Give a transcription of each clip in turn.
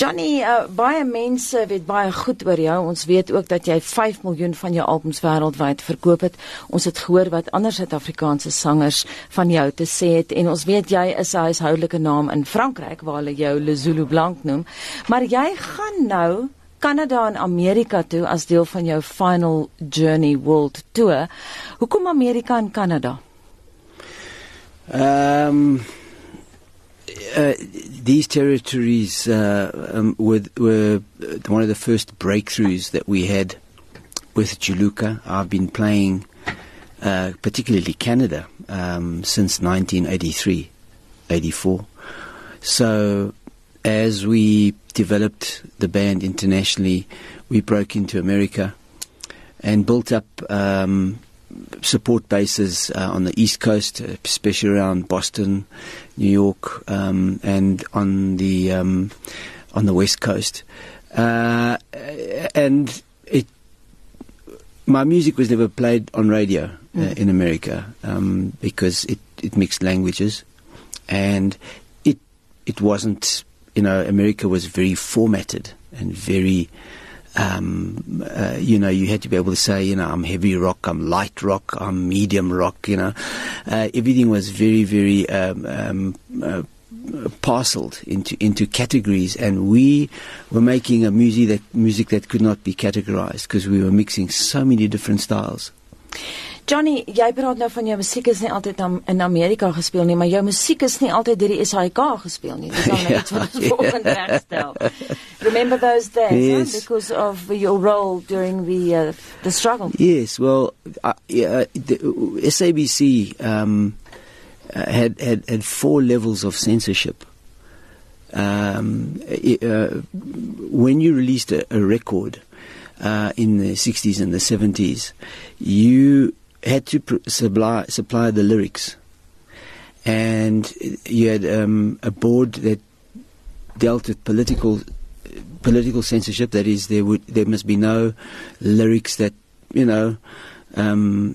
Johnny, uh, baie mense weet baie goed oor jou. Ons weet ook dat jy 5 miljoen van jou albums wêreldwyd verkoop het. Ons het gehoor wat ander Suid-Afrikaanse sangers van jou te sê het en ons weet jy is 'n huishoudelike naam in Frankryk waar hulle jou Le Zulu Blanc noem. Maar jy gaan nou Kanada en Amerika toe as deel van jou Final Journey World Tour. Hoekom Amerika en Kanada? Ehm um, uh, these territories uh, um, were, were one of the first breakthroughs that we had with Juluka. I've been playing, uh, particularly Canada, um, since 1983, 84. So as we developed the band internationally, we broke into America and built up um, support bases uh, on the East Coast, especially around Boston, New York, um, and on the um, on the West Coast. Uh, and it, my music was never played on radio uh, mm. in America um, because it, it mixed languages, and it it wasn't. You know, America was very formatted and very um, uh, you know, you had to be able to say, you know, I'm heavy rock, I'm light rock, I'm medium rock, you know. Uh, everything was very, very um, um, uh, parceled into into categories, and we were making a music that music that could not be categorized because we were mixing so many different styles. Johnny, jy praat nou van jou musiek is nie altyd in Amerika gespeel nie, maar jou musiek is nie altyd deur die SAUK gespeel nie. Dis dan net wat ons volgende herstel. Remember those days yes. huh? because of your role during the uh, the struggle. Yes, well, uh, yeah, the SABC um, uh, had, had had four levels of censorship. Um, uh, when you released a, a record uh, in the 60s and the 70s, you had to pr- supply supply the lyrics, and you had um, a board that dealt with political political censorship. That is, there would there must be no lyrics that you know um,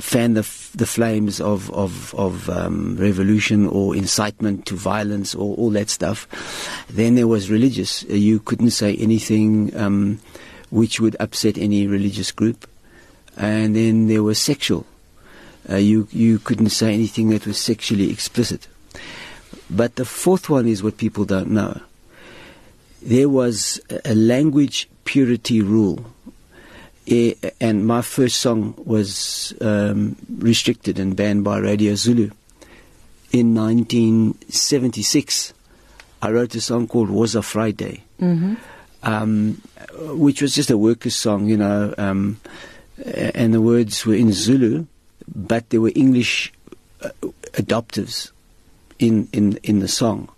fan the f- the flames of of of um, revolution or incitement to violence or all that stuff. Then there was religious. You couldn't say anything um, which would upset any religious group and then there was sexual. Uh, you you couldn't say anything that was sexually explicit. But the fourth one is what people don't know. There was a language purity rule, and my first song was um, restricted and banned by Radio Zulu. In 1976, I wrote a song called "Woza Friday," mm-hmm. um, which was just a workers' song, you know. Um, and the words were in Zulu, but there were English uh, adoptives in, in, in the song.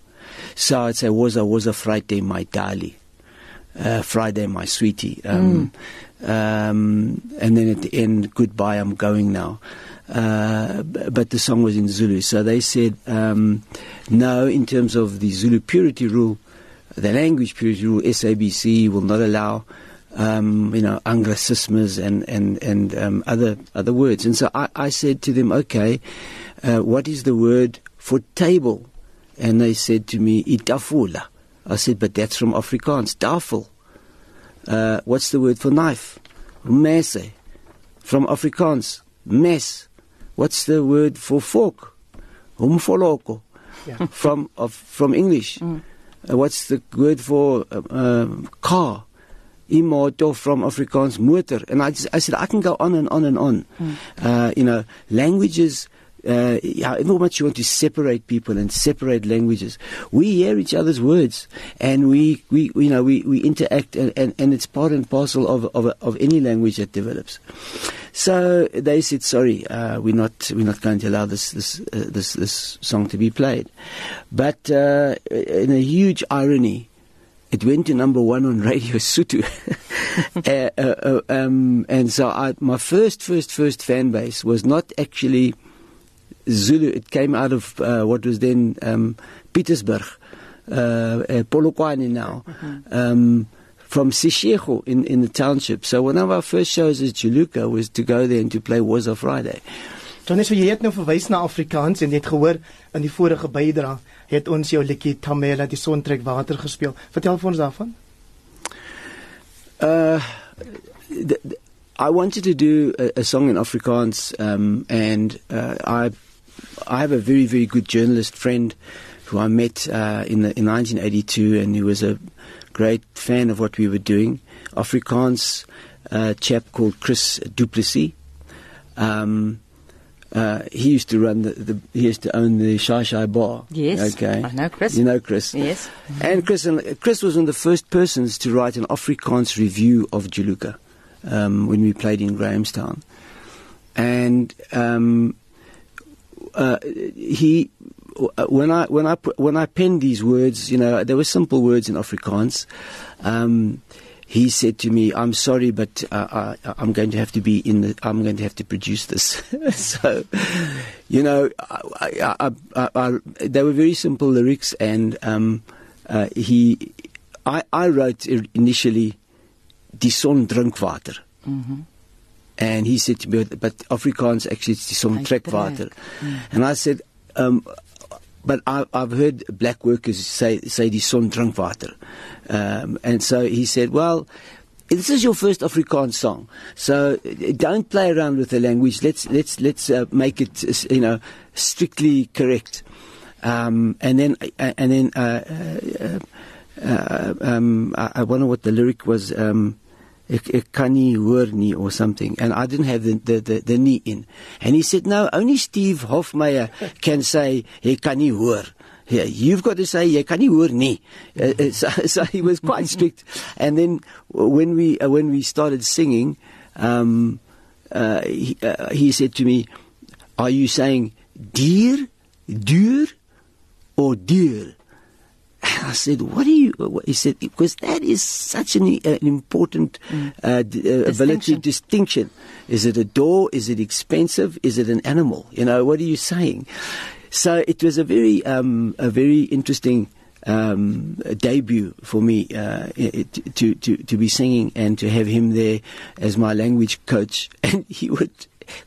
So I'd say, was a, was a Friday, my darling. Uh, Friday, my sweetie. Um, mm. um, and then at the end, goodbye, I'm going now. Uh, but the song was in Zulu. So they said, um, no, in terms of the Zulu purity rule, the language purity rule, SABC will not allow um, you know, anglicisms and and and um, other other words. And so I, I said to them, okay, uh, what is the word for table? And they said to me, itafula. I said, but that's from Afrikaans, tafel. Uh, what's the word for knife? Messe. From Afrikaans, mes. What's the word for fork? Umfoloko. Yeah. From of, from English. Mm. Uh, what's the word for uh, um, car? imoto from Afrikaans motor. And I, just, I said, I can go on and on and on. Mm. Uh, you know, languages, uh, however much you want to separate people and separate languages, we hear each other's words and we, we you know, we, we interact and, and, and it's part and parcel of, of, of any language that develops. So they said, sorry, uh, we're not, we're not going to allow this, this, uh, this, this song to be played. But, uh, in a huge irony, it went to number one on Radio Sutu. uh, uh, uh, um, and so I, my first, first, first fan base was not actually Zulu. It came out of uh, what was then um, Petersburg, uh, uh, Polokwane now. Mm-hmm. Um, from Sishego in, in the township. So one of our first shows as Juluka was to go there and to play Was of Friday. Johnny, so jy het nou verwys na Afrikaans en jy het gehoor in die vorige bydrae het ons jou liedjie Tamela die son trek water gespeel. Vertel vir ons daarvan. Uh, the, the, I wanted to do a, a song in Afrikaans, um, and uh, I, I have a very, very good journalist friend who I met uh, in, the, in 1982, and who was a great fan of what we were doing. Afrikaans uh, chap called Chris Duplessis. Um, uh, he used to run the, the, he used to own the Shy Shy bar. Yes. Okay. I know Chris. You know Chris. Yes. And Chris and Chris was one of the first persons to write an Afrikaans review of Juluka um, when we played in Grahamstown, and um, uh, he. When I when I when I penned these words, you know, there were simple words in Afrikaans. Um, he said to me, "I'm sorry, but uh, I, am going to have to be in the. I'm going to have to produce this." so, you know, I, I, I, they were very simple lyrics, and um, uh, he, I, wrote initially, "Die son drink water," mm-hmm. And he said to me, "But Afrikaans actually it's die son trek water," mm. and I said. Um, but I, have heard black workers say say die son drink water, um, and so he said, well. This is your first Afrikaans song, so don't play around with the language. Let's let's let's uh, make it you know strictly correct. Um, and then and then uh, uh, uh um, I, I, wonder what the lyric was. Um, ek, ek kan nie hoor nie or something. And I didn't have the the the, the knee in. And he said no only Steve Hofmeyr can say ek kan nie hoor. Yeah, you've got to say jy kan nie nie. Uh, uh, so, he was quite strict. And then when we uh, when we started singing um, uh, he, uh, he said to me are you saying dier duur or duur I said, "What do you?" He said, "Because that is such an, uh, an important mm. uh, d- uh, ability distinction. Is it a door? Is it expensive? Is it an animal? You know, what are you saying?" So it was a very, um, a very interesting um, debut for me uh, to, to to be singing and to have him there as my language coach, and he would.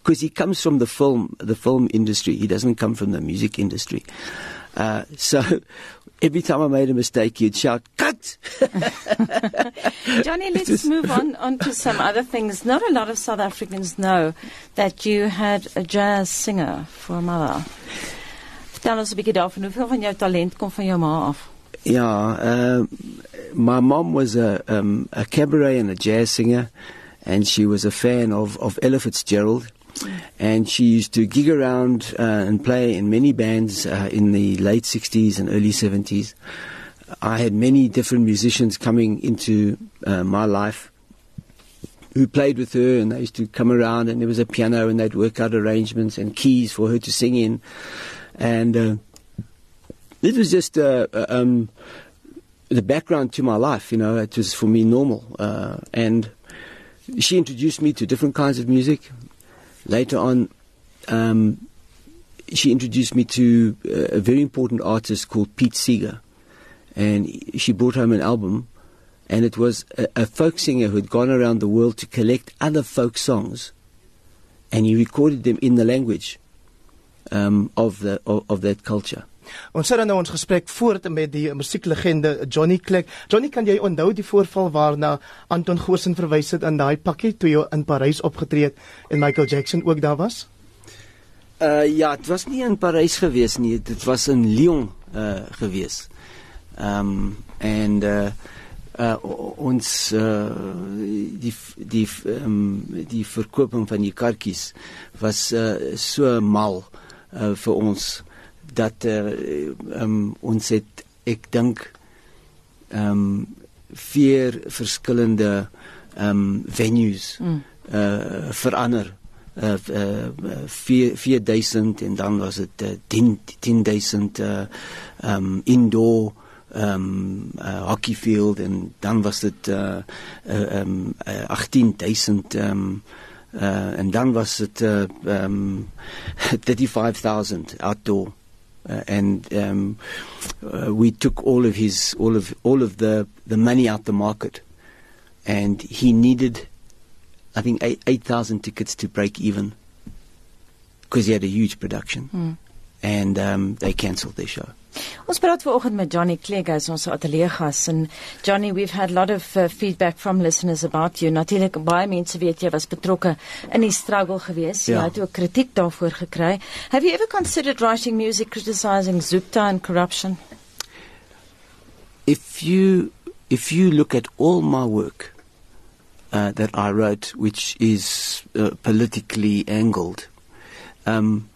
Because he comes from the film, the film industry. He doesn't come from the music industry. Uh, so every time I made a mistake, he'd shout, "Cut!" Johnny, let's move on on to some other things. Not a lot of South Africans know that you had a jazz singer for a mother. Vertel ons 'n bietjie daarvan. Hoeveel van jou talent kom van jou ma af? Yeah, uh, my mom was a um, a cabaret and a jazz singer, and she was a fan of of Ella Fitzgerald and she used to gig around uh, and play in many bands uh, in the late 60s and early 70s. I had many different musicians coming into uh, my life who played with her, and they used to come around, and there was a piano, and they'd work out arrangements and keys for her to sing in. And uh, it was just uh, uh, um, the background to my life, you know, it was for me normal. and she introduced me to different kinds of music. Later on, um, she introduced me to a very important artist called Pete Seeger, and she brought home an album, and it was a, a folk singer who had gone around the world to collect other folk songs, and he recorded them in the language um, of the of, of that culture. Ons sit dan nou ons gesprek voort met die musieklegende Johnny Click. Johnny, kan jy onthou die voorval waarna Anton Goosen verwys het in daai pakkie toe jy in Parys opgetree het en Michael Jackson ook daar was? Uh ja, dit was nie in Parys gewees nie, dit was in Lyon uh gewees. Ehm um, en uh uh ons uh die die um, die verkoping van die kaartjies was uh so mal uh vir ons dat uh, um, ons het ek dink ehm um, vier verskillende ehm um, venues mm. uh verander uh, uh 4 4000 en dan was dit uh, 10 10000 uh um indoor um uh, hockey field en dan was dit uh, uh um uh, 18000 um uh en dan was dit uh um 35000 outdoor uh, and um, uh, we took all of his all of all of the the money out the market, and he needed, I think, eight thousand tickets to break even because he had a huge production. Mm. And um, they cancelled their show. Ons praat vanoggend met Johnny Clegg as ons ateljee gas en Johnny we've had a lot of uh, feedback from listeners about you. Natuurlik baie mense weet jy was betrokke in die struggle gewees. Ja. Jy het ook kritiek daarvoor gekry. Have you ever considered writing music criticizing Zupta and corruption? If you if you look at all my work uh, that I wrote which is uh, politically angled um,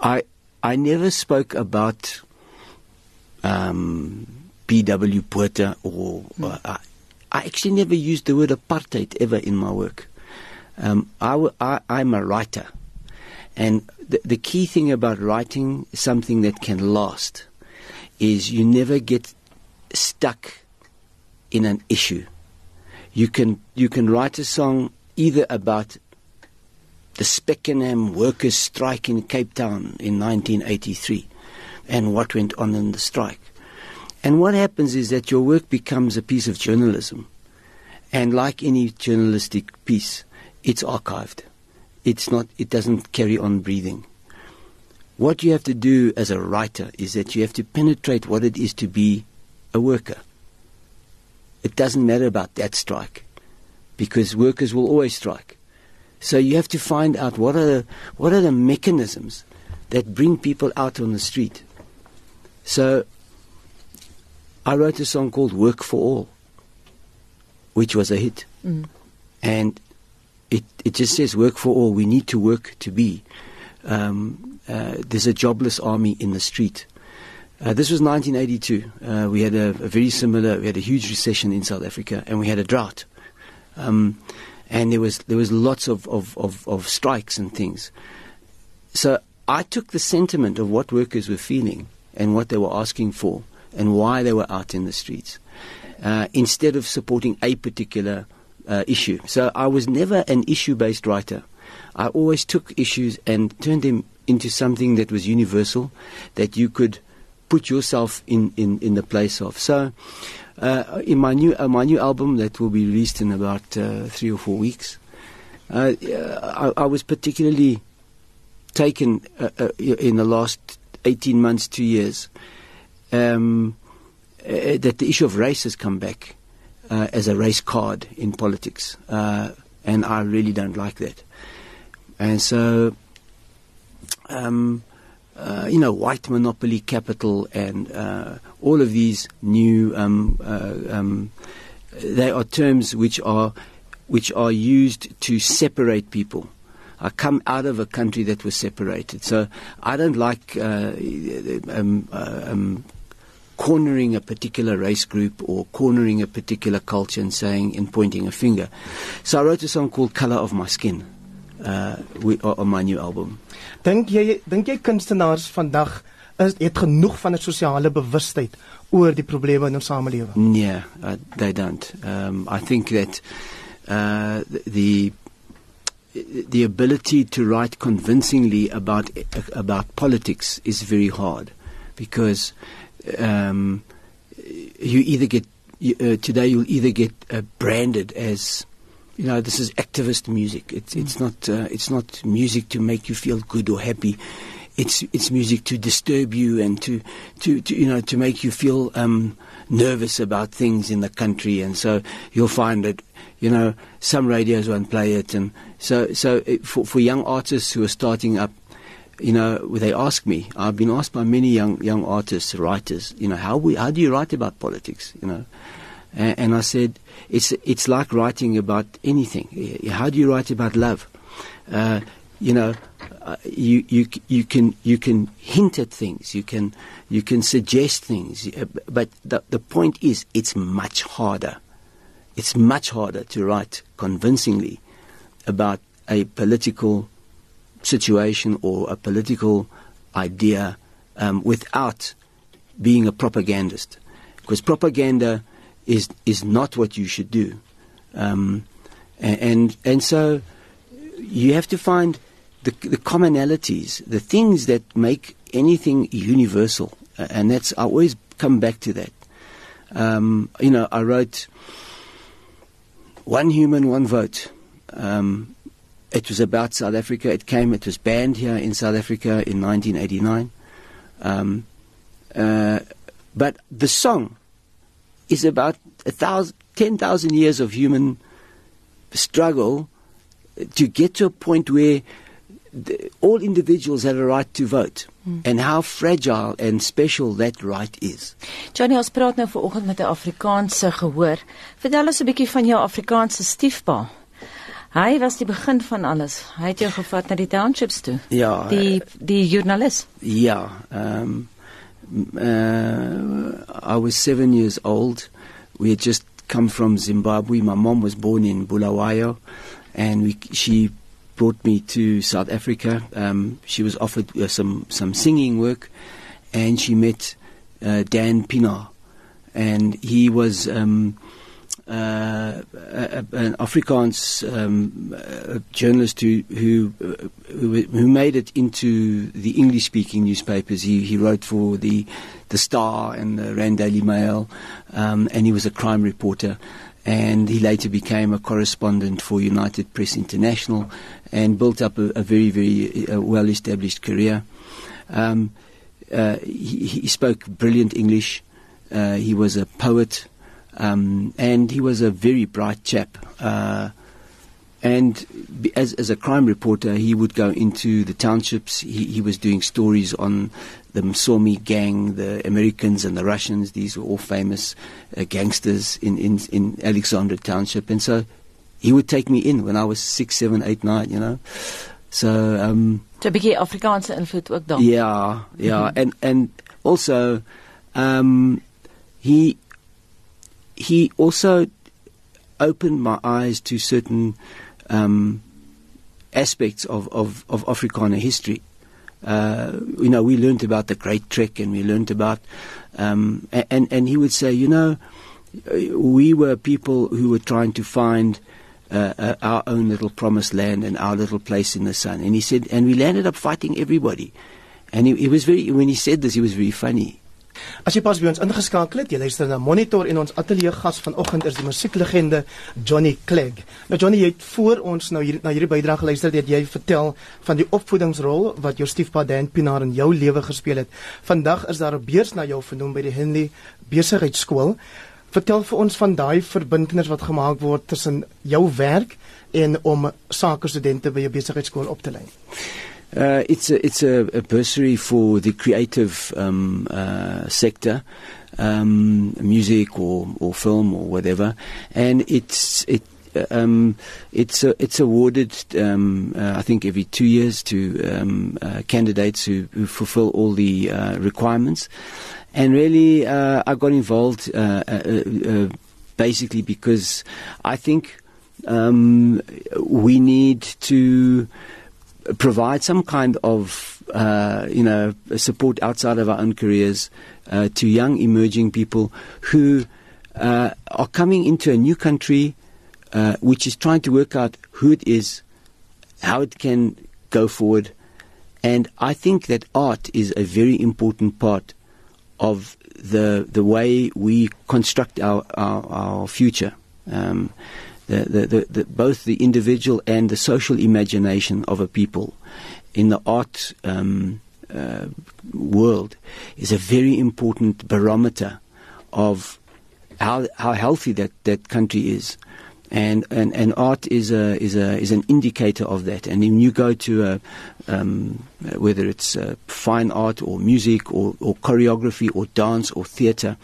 I I never spoke about um, P.W. Botha or uh, I, I, actually never used the word apartheid ever in my work. Um, I, am a writer, and the, the key thing about writing something that can last is you never get stuck in an issue. You can you can write a song either about the Speckenham workers' strike in Cape Town in 1983 and what went on in the strike. And what happens is that your work becomes a piece of journalism. And like any journalistic piece, it's archived. It's not, it doesn't carry on breathing. What you have to do as a writer is that you have to penetrate what it is to be a worker. It doesn't matter about that strike because workers will always strike. So you have to find out what are the, what are the mechanisms that bring people out on the street. So I wrote a song called Work for All, which was a hit. Mm. And it, it just says, Work for all. We need to work to be. Um, uh, there's a jobless army in the street. Uh, this was 1982. Uh, we had a, a, very similar, we had a huge recession in South Africa and we had a drought. Um, and there was there was lots of, of, of, of strikes and things. So I took the sentiment of what workers were feeling and what they were asking for and why they were out in the streets, uh, instead of supporting a particular uh, issue. So I was never an issue-based writer. I always took issues and turned them into something that was universal, that you could put yourself in, in, in the place of. So uh, in my new uh, my new album that will be released in about uh, three or four weeks, uh, I, I, was particularly taken uh, uh, in the last eighteen months, two years, um, that the issue of race has come back as a race card in politics, and I really don't like that, and so. Um, uh, you know, white monopoly capital and uh, all of these new, um, uh, um, they are terms which are, which are used to separate people. I come out of a country that was separated, so I don't like uh, um, uh, um, cornering a particular race group or cornering a particular culture and saying and pointing a finger. So I wrote a song called "Color of My Skin" uh, on my new album. Dink jy dink jy kunstenaars vandag is het genoeg van 'n sosiale bewustheid oor die probleme in ons samelewing? Nee, uh, they don't. Um I think that uh the the ability to write convincingly about about politics is very hard because um you either get uh, today you'll either get uh, branded as you know, this is activist music. It's it's mm. not uh, it's not music to make you feel good or happy. It's it's music to disturb you and to to, to you know to make you feel um, nervous about things in the country. And so you'll find that you know some radios won't play it. And so so it, for for young artists who are starting up, you know, they ask me. I've been asked by many young young artists, writers, you know, how we how do you write about politics? You know, and, I said it's it's like writing about anything. How do you write about love? Uh, you know, uh, you you you can you can hint at things. You can you can suggest things. Uh, but the the point is, it's much harder. It's much harder to write convincingly about a political situation or a political idea um, without being a propagandist, because propaganda is is not what you should do, um, and and so you have to find the, the commonalities, the things that make anything universal, and that's I always come back to that. Um, you know, I wrote one human, one vote. Um, it was about South Africa. It came, it was banned here in South Africa in 1989. Um, uh, but the song is about a thousand, 10,000 years of human struggle to get to a point where the, all individuals have a right to vote mm. and how fragile and special that right is. Johnny, ons praat nou vanoggend met 'n Afrikaanse gehoor. Vertel ons 'n bietjie van jou Afrikaanse stiefpa. Hy was die begin van alles. Hy het jou gevat na die townships toe. Ja. Die die joernalis. Ja, ehm um, uh, I was 7 years old. We had just come from Zimbabwe. My mom was born in Bulawayo and we, she brought me to South Africa. Um, she was offered uh, some some singing work, and she met uh, Dan Pienaar, and he was. Um, uh, an Afrikaans um, journalist who who, who, who made it into the English-speaking newspapers. He he wrote for the the Star and the Rand Daily Mail, um, and he was a crime reporter and he later became a correspondent for United Press International and built up a, a very, very uh, well established career. Um, uh, he, he, spoke brilliant English. Uh, he was a poet, um, and he was a very bright chap. Uh, and as, as a crime reporter, he would go into the townships. He, he was doing stories on the Msomi gang, the Americans and the Russians. These were all famous uh, gangsters in, in, in Alexandra Township. And so he would take me in when I was six, seven, eight, nine, you know. So, um, so 'n bietjie Afrikaanse invloed ook dan. Yeah, yeah, mm-hmm. and and also um, he he also opened my eyes to certain um, aspects of, of, of Afrikaner history. Uh, you know, we learned about the Great Trek and we learned about, um, and, and he would say, you know, we were people who were trying to find uh, uh, our own little promised land and our little place in the sun. And he said, and we landed up fighting everybody. And he, he was very, when he said this, he was very funny. As jy pas by ons ingeskakel het, jy luister na Monitor en ons ateljee gas vanoggend is die musieklegende Johnny Clegg. Nou Johnny, jy het voor ons nou hier na hierdie bydrae geluister dat jy vertel van die opvoedingsrol wat jou stiefpa Dan Pinaar in jou lewe gespeel het. Vandag is daar 'n beurs na jou vernoem by die Henley Besigheidsskool. Vertel vir ons van daai verbintenis wat gemaak word tussen jou werk en om sake studente by jou besigheidskool op te lei. Uh, it's a, it's a, a, bursary for the creative um, uh, sector, um, music or, or film or whatever, and it's it um, it's uh, it's awarded um, uh, I think every two years to um, uh, candidates who, who, fulfil all the uh, requirements, and really I got involved basically because I think um, we need to provide some kind of uh, you know support outside of our own careers uh, to young emerging people who uh, are coming into a new country uh, which is trying to work out who it is, how it can go forward, and I think that art is a very important part of the the way we construct our our, our future. Um, the, the, the, both the individual and the social imagination of a people in the art um, uh, world is a very important barometer of how, how healthy that, that country is. And, and, and art is a, is, a, is an indicator of that. And when you go to a, um, whether it's fine art or music or, or choreography or dance or theatre,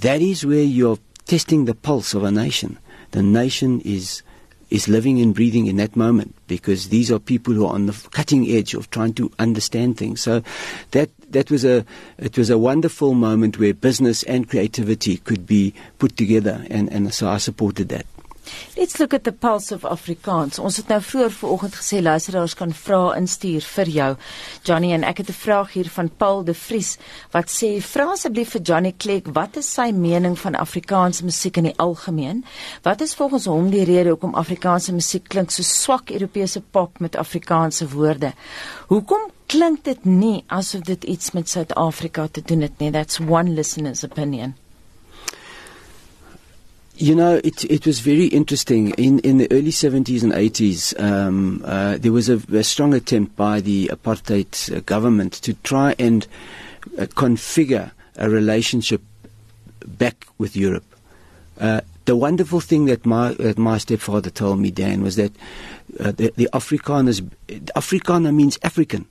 that is where you're testing the pulse of a nation the nation is is living and breathing in that moment because these are people who are on the cutting edge of trying to understand things. So that that was a it was a wonderful moment where business and creativity could be put together and, and so I supported that. Let's look at the pulse of Afrikaans. Ons het nou vroeër vanoggend gesê luisteraars kan vrae instuur vir jou. Johnny en ek het 'n vraag hier van Paul de Vries wat sê vra asseblief vir Johnny Clegg wat is sy mening van Afrikaanse musiek in die algemeen? Wat is volgens hom die rede hoekom Afrikaanse musiek klink so swak Europese pop met Afrikaanse woorde? Hoekom klink dit nie asof dit iets met Suid-Afrika te doen het nie? That's one listener's opinion. You know, it it was very interesting. In in the early seventies and eighties, um, uh, there was a, a, strong attempt by the apartheid uh, government to try and uh, configure a relationship back with Europe. Uh, the wonderful thing that my that my stepfather told me, Dan, was that uh, the, the Afrikaners, Afrikaner means African,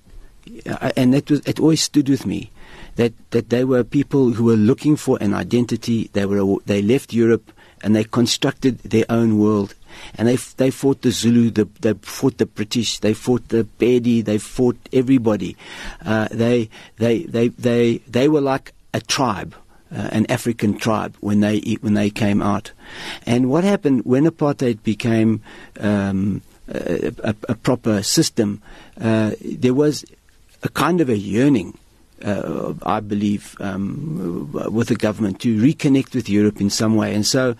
uh, and that was it always stood with me. That that they were people who were looking for an identity. They were they left Europe and they constructed their own world. And they they fought the Zulu, the, they fought the British, they fought the Pedi, they fought everybody. Uh, they they they they they were like a tribe uh, an African tribe when they when they came out. And what happened when apartheid became um, a, a, a, proper system? Uh, there was a kind of a yearning. Uh, I believe um, with the government to reconnect with Europe in some way, and so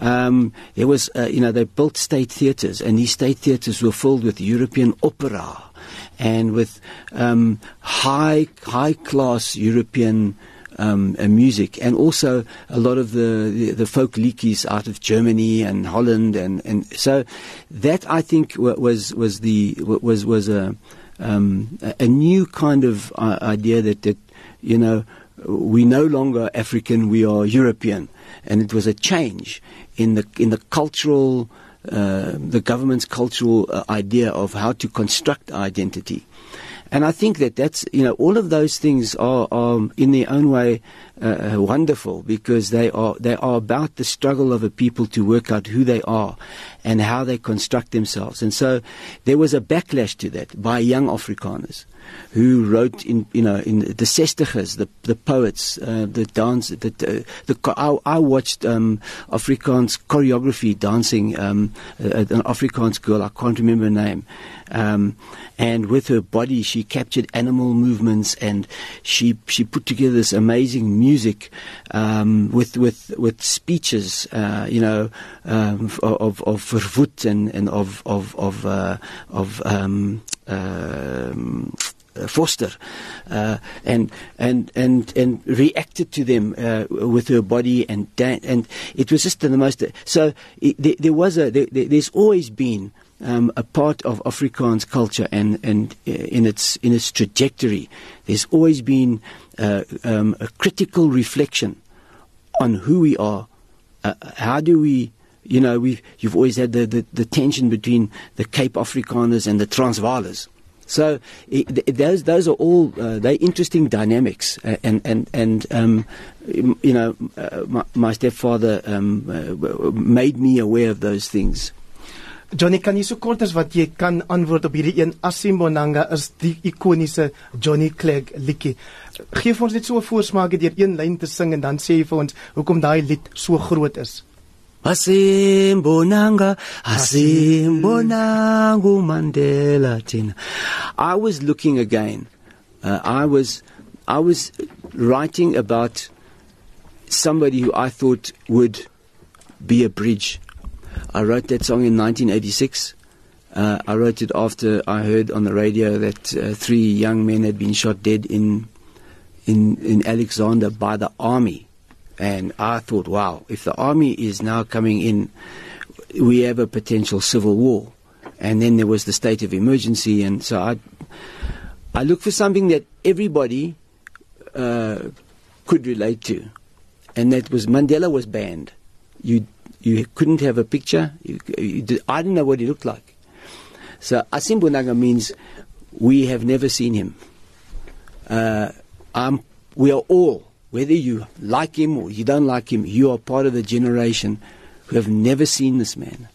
um, there was, uh, you know, they built state theatres, and these state theatres were filled with European opera and with um, high high class European um, uh, music, and also a lot of the, the, the folk liedjes out of Germany and Holland, and, and so that I think was was the was was a um, a new kind of uh, idea that that you know we no longer African, we are European, and it was a change in the in the cultural. Uh, the government's cultural uh, idea of how to construct identity. And I think that that's, you know, all of those things are, are in their own way uh, uh, wonderful because they are, they are about the struggle of a people to work out who they are and how they construct themselves. And so there was a backlash to that by young Afrikaners who wrote in you know in the sestigers, the the poets, uh, the dance, the, the, I, I, watched um, Afrikaans choreography dancing um, uh, an Afrikaans girl I can't remember her name, um, and with her body she captured animal movements and she she put together this amazing um, with with with speeches uh, you know um, of of Verwoerd and and of of of uh, of um, um Vorster, uh, and and and and reacted to them uh, with her body and dan- and it was just the most. So it, there, there, was a there, there's always been. Um, a part of Afrikaans culture and, and uh, in its in its trajectory, there's always been uh, um, a critical reflection on who we are. Uh, how do we you know, we've, you've always had the, the, the, tension between the Cape Afrikaners and the Transvaalers. So it, those those are all uh, they interesting dynamics, uh, and and and um, you know, uh, my, my, stepfather um, uh, made me aware of those things. Johnny, kan jy so kort as wat jy kan antwoord op hierdie een Asimbonanga is die ikoniese Johnny Clegg liedjie. Geef ons net so 'n voorsmaak deur een lyn te sing en dan sê jy vir ons hoekom daai lied so groot is. asimbonanga asimbonanga Mandela thina I was looking again uh, I was I was writing about somebody who I thought would be a bridge I wrote that song in 1986 uh, I wrote it after I heard on the radio that uh, three young men had been shot dead in in in Alexander by the army and I thought, wow, if the army is now coming in, we have a potential civil war. And then there was the state of emergency, and so I, I looked for something that everybody uh, could relate to, and that was Mandela was banned. You you couldn't have a picture. You, you did, I didn't know what he looked like. So Asimbonanga means we have never seen him. Uh, we are all whether you like him or you don't like him, you are part of the generation who have never seen this man.